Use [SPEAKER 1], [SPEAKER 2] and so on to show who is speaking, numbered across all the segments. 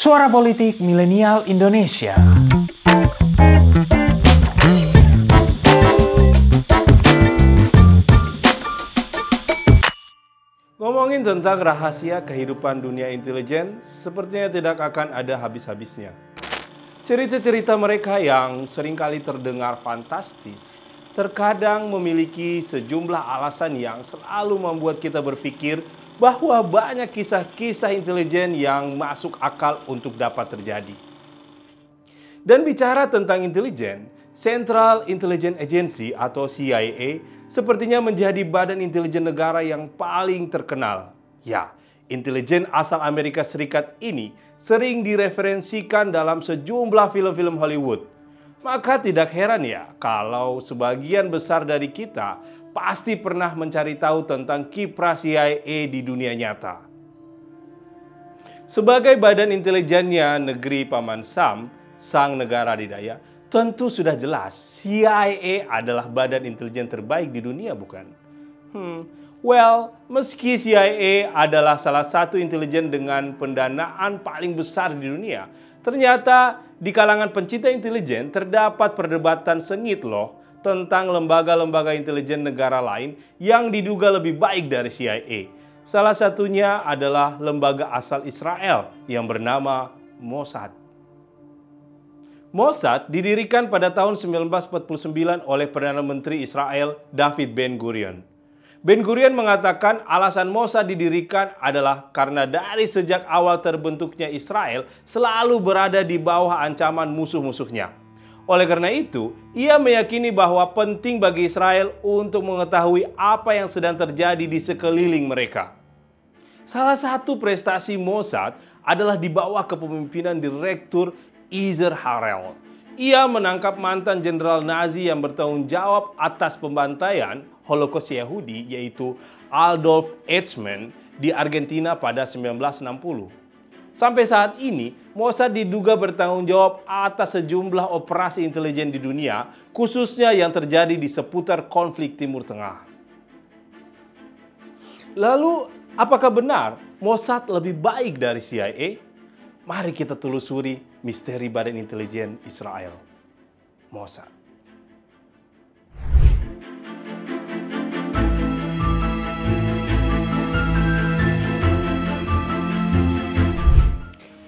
[SPEAKER 1] Suara Politik Milenial Indonesia.
[SPEAKER 2] Ngomongin tentang rahasia kehidupan dunia intelijen, sepertinya tidak akan ada habis-habisnya. Cerita-cerita mereka yang sering kali terdengar fantastis, terkadang memiliki sejumlah alasan yang selalu membuat kita berpikir bahwa banyak kisah-kisah intelijen yang masuk akal untuk dapat terjadi. Dan bicara tentang intelijen, Central Intelligence Agency atau CIA sepertinya menjadi badan intelijen negara yang paling terkenal. Ya, intelijen asal Amerika Serikat ini sering direferensikan dalam sejumlah film-film Hollywood. Maka tidak heran ya kalau sebagian besar dari kita pasti pernah mencari tahu tentang kiprah CIA di dunia nyata. Sebagai badan intelijennya negeri Paman Sam, sang negara didaya, Tentu sudah jelas, CIA adalah badan intelijen terbaik di dunia, bukan? Hmm, well, meski CIA adalah salah satu intelijen dengan pendanaan paling besar di dunia, ternyata di kalangan pencinta intelijen terdapat perdebatan sengit loh tentang lembaga-lembaga intelijen negara lain yang diduga lebih baik dari CIA. Salah satunya adalah lembaga asal Israel yang bernama Mossad. Mossad didirikan pada tahun 1949 oleh Perdana Menteri Israel David Ben-Gurion. Ben-Gurion mengatakan alasan Mossad didirikan adalah karena dari sejak awal terbentuknya Israel selalu berada di bawah ancaman musuh-musuhnya. Oleh karena itu, ia meyakini bahwa penting bagi Israel untuk mengetahui apa yang sedang terjadi di sekeliling mereka. Salah satu prestasi Mossad adalah di bawah kepemimpinan Direktur Izer Harel. Ia menangkap mantan jenderal Nazi yang bertanggung jawab atas pembantaian Holocaust Yahudi yaitu Adolf Eichmann di Argentina pada 1960. Sampai saat ini, Mossad diduga bertanggung jawab atas sejumlah operasi intelijen di dunia, khususnya yang terjadi di seputar konflik Timur Tengah. Lalu, apakah benar Mossad lebih baik dari CIA? Mari kita telusuri misteri Badan Intelijen Israel, Mossad.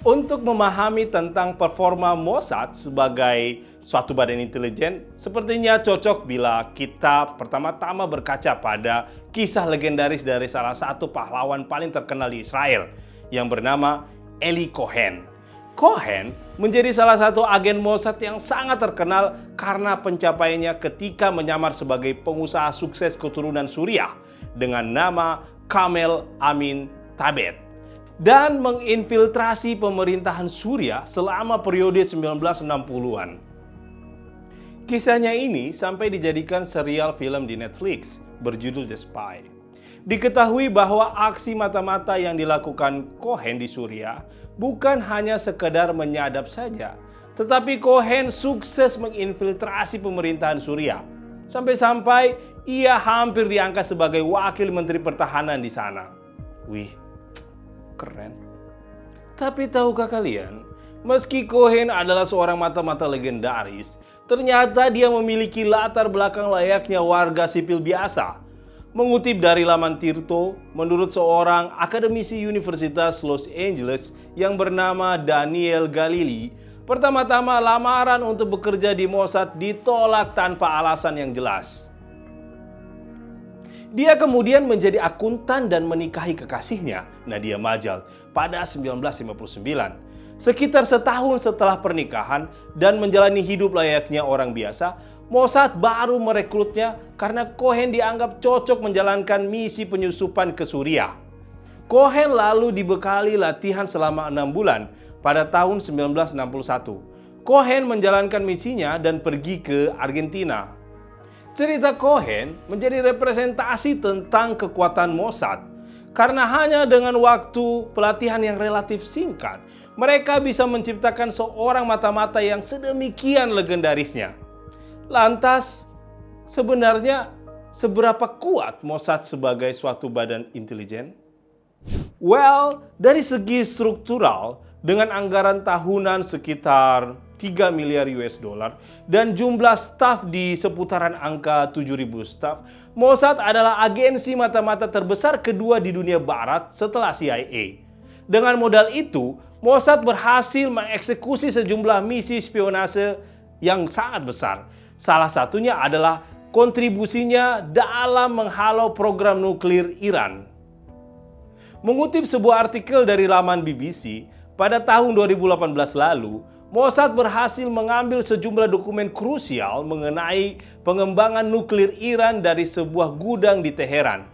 [SPEAKER 2] Untuk memahami tentang performa Mossad sebagai suatu badan intelijen, sepertinya cocok bila kita pertama-tama berkaca pada kisah legendaris dari salah satu pahlawan paling terkenal di Israel yang bernama Eli Cohen. Cohen menjadi salah satu agen Mossad yang sangat terkenal karena pencapaiannya ketika menyamar sebagai pengusaha sukses keturunan Suriah dengan nama Kamel Amin Tabet dan menginfiltrasi pemerintahan Suriah selama periode 1960-an. Kisahnya ini sampai dijadikan serial film di Netflix berjudul The Spy. Diketahui bahwa aksi mata-mata yang dilakukan Cohen di Suriah bukan hanya sekedar menyadap saja, tetapi Cohen sukses menginfiltrasi pemerintahan Suriah. Sampai-sampai ia hampir diangkat sebagai wakil menteri pertahanan di sana. Wih, keren. Tapi tahukah kalian, meski Cohen adalah seorang mata-mata legendaris, ternyata dia memiliki latar belakang layaknya warga sipil biasa Mengutip dari laman Tirto, menurut seorang akademisi Universitas Los Angeles yang bernama Daniel Galili, pertama-tama lamaran untuk bekerja di Mossad ditolak tanpa alasan yang jelas. Dia kemudian menjadi akuntan dan menikahi kekasihnya, Nadia Majal, pada 1959. Sekitar setahun setelah pernikahan dan menjalani hidup layaknya orang biasa, Mossad baru merekrutnya karena Cohen dianggap cocok menjalankan misi penyusupan ke Suriah. Cohen lalu dibekali latihan selama enam bulan pada tahun 1961. Cohen menjalankan misinya dan pergi ke Argentina. Cerita Cohen menjadi representasi tentang kekuatan Mossad karena hanya dengan waktu pelatihan yang relatif singkat, mereka bisa menciptakan seorang mata-mata yang sedemikian legendarisnya. Lantas, sebenarnya seberapa kuat Mossad sebagai suatu badan intelijen? Well, dari segi struktural, dengan anggaran tahunan sekitar 3 miliar US dollar dan jumlah staf di seputaran angka 7.000 staf, Mossad adalah agensi mata-mata terbesar kedua di dunia barat setelah CIA. Dengan modal itu, Mossad berhasil mengeksekusi sejumlah misi spionase yang sangat besar. Salah satunya adalah kontribusinya dalam menghalau program nuklir Iran. Mengutip sebuah artikel dari laman BBC, pada tahun 2018 lalu, Mossad berhasil mengambil sejumlah dokumen krusial mengenai pengembangan nuklir Iran dari sebuah gudang di Teheran.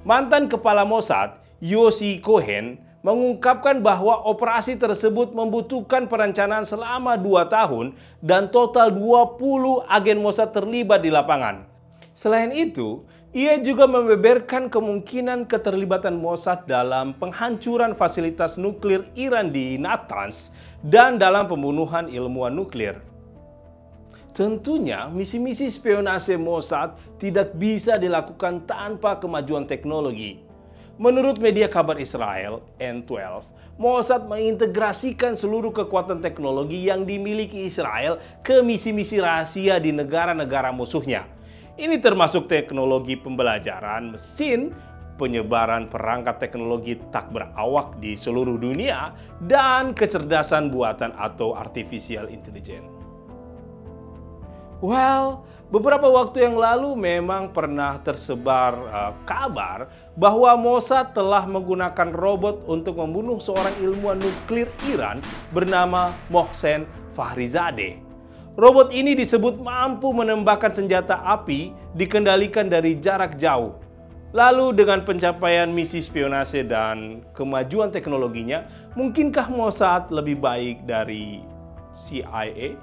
[SPEAKER 2] Mantan kepala Mossad, Yossi Cohen, mengungkapkan bahwa operasi tersebut membutuhkan perencanaan selama 2 tahun dan total 20 agen Mossad terlibat di lapangan. Selain itu, ia juga membeberkan kemungkinan keterlibatan Mossad dalam penghancuran fasilitas nuklir Iran di Natanz dan dalam pembunuhan ilmuwan nuklir. Tentunya, misi-misi spionase Mossad tidak bisa dilakukan tanpa kemajuan teknologi. Menurut media kabar Israel, N12, Mossad mengintegrasikan seluruh kekuatan teknologi yang dimiliki Israel ke misi-misi rahasia di negara-negara musuhnya – ini termasuk teknologi pembelajaran mesin, penyebaran perangkat teknologi tak berawak di seluruh dunia, dan kecerdasan buatan atau artificial intelligence. Well, beberapa waktu yang lalu memang pernah tersebar uh, kabar bahwa Mossad telah menggunakan robot untuk membunuh seorang ilmuwan nuklir Iran bernama Mohsen Fahrizadeh. Robot ini disebut mampu menembakkan senjata api dikendalikan dari jarak jauh. Lalu dengan pencapaian misi spionase dan kemajuan teknologinya, mungkinkah Mossad lebih baik dari CIA?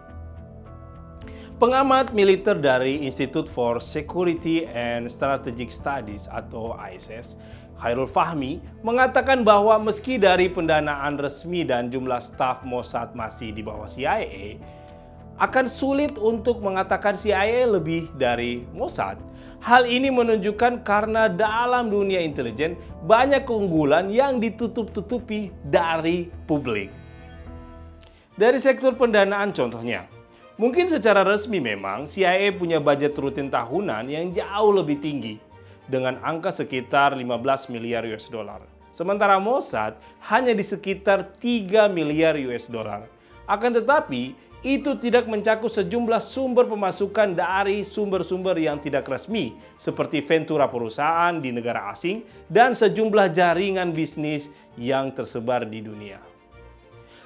[SPEAKER 2] Pengamat militer dari Institute for Security and Strategic Studies atau ISS, Khairul Fahmi, mengatakan bahwa meski dari pendanaan resmi dan jumlah staf Mossad masih di bawah CIA, akan sulit untuk mengatakan CIA lebih dari Mossad. Hal ini menunjukkan karena dalam dunia intelijen banyak keunggulan yang ditutup-tutupi dari publik. Dari sektor pendanaan contohnya, mungkin secara resmi memang CIA punya budget rutin tahunan yang jauh lebih tinggi dengan angka sekitar 15 miliar US dollar. Sementara Mossad hanya di sekitar 3 miliar US dollar. Akan tetapi, itu tidak mencakup sejumlah sumber pemasukan dari sumber-sumber yang tidak resmi, seperti ventura perusahaan di negara asing dan sejumlah jaringan bisnis yang tersebar di dunia.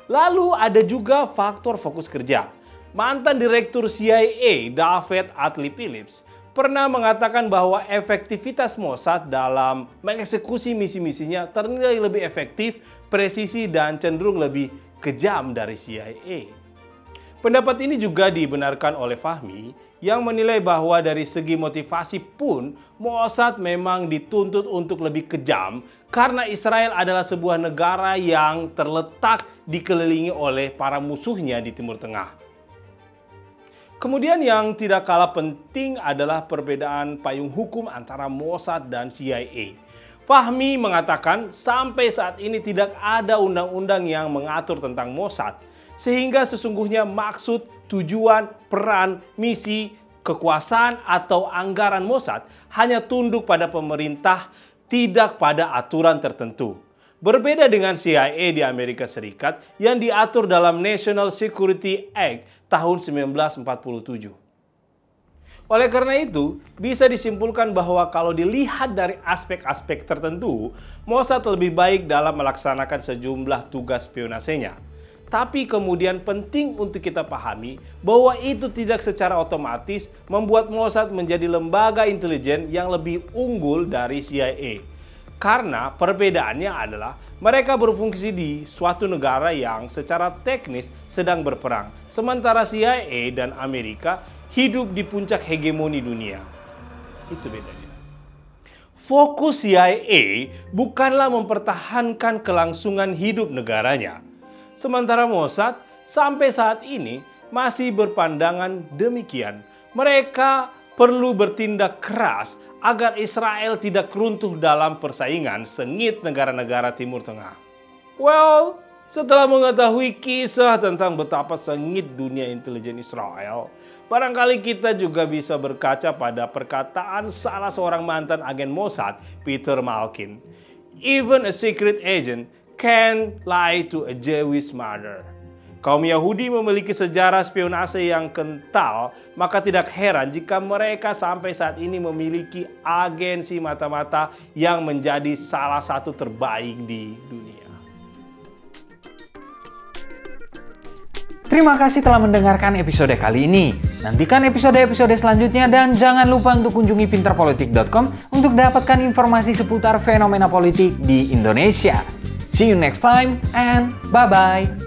[SPEAKER 2] Lalu ada juga faktor fokus kerja. Mantan Direktur CIA David Atlee Phillips pernah mengatakan bahwa efektivitas Mossad dalam mengeksekusi misi-misinya ternilai lebih efektif, presisi, dan cenderung lebih kejam dari CIA. Pendapat ini juga dibenarkan oleh Fahmi yang menilai bahwa dari segi motivasi pun Mossad memang dituntut untuk lebih kejam karena Israel adalah sebuah negara yang terletak dikelilingi oleh para musuhnya di Timur Tengah. Kemudian yang tidak kalah penting adalah perbedaan payung hukum antara Mossad dan CIA. Fahmi mengatakan sampai saat ini tidak ada undang-undang yang mengatur tentang Mossad sehingga sesungguhnya maksud, tujuan, peran, misi, kekuasaan atau anggaran Mossad hanya tunduk pada pemerintah, tidak pada aturan tertentu. Berbeda dengan CIA di Amerika Serikat yang diatur dalam National Security Act tahun 1947. Oleh karena itu, bisa disimpulkan bahwa kalau dilihat dari aspek-aspek tertentu, Mossad lebih baik dalam melaksanakan sejumlah tugas spionasenya. Tapi kemudian penting untuk kita pahami bahwa itu tidak secara otomatis membuat Mossad menjadi lembaga intelijen yang lebih unggul dari CIA. Karena perbedaannya adalah mereka berfungsi di suatu negara yang secara teknis sedang berperang, sementara CIA dan Amerika hidup di puncak hegemoni dunia. Itu bedanya. Fokus CIA bukanlah mempertahankan kelangsungan hidup negaranya, Sementara Mossad sampai saat ini masih berpandangan demikian. Mereka perlu bertindak keras agar Israel tidak runtuh dalam persaingan sengit negara-negara Timur Tengah. Well, Setelah mengetahui kisah tentang betapa sengit dunia intelijen Israel, barangkali kita juga bisa berkaca pada perkataan salah seorang mantan agen Mossad, Peter Malkin. Even a secret agent can lie to a Jewish mother. Kaum Yahudi memiliki sejarah spionase yang kental, maka tidak heran jika mereka sampai saat ini memiliki agensi mata-mata yang menjadi salah satu terbaik di dunia.
[SPEAKER 1] Terima kasih telah mendengarkan episode kali ini. Nantikan episode-episode selanjutnya dan jangan lupa untuk kunjungi pinterpolitik.com untuk dapatkan informasi seputar fenomena politik di Indonesia. See you next time and bye-bye.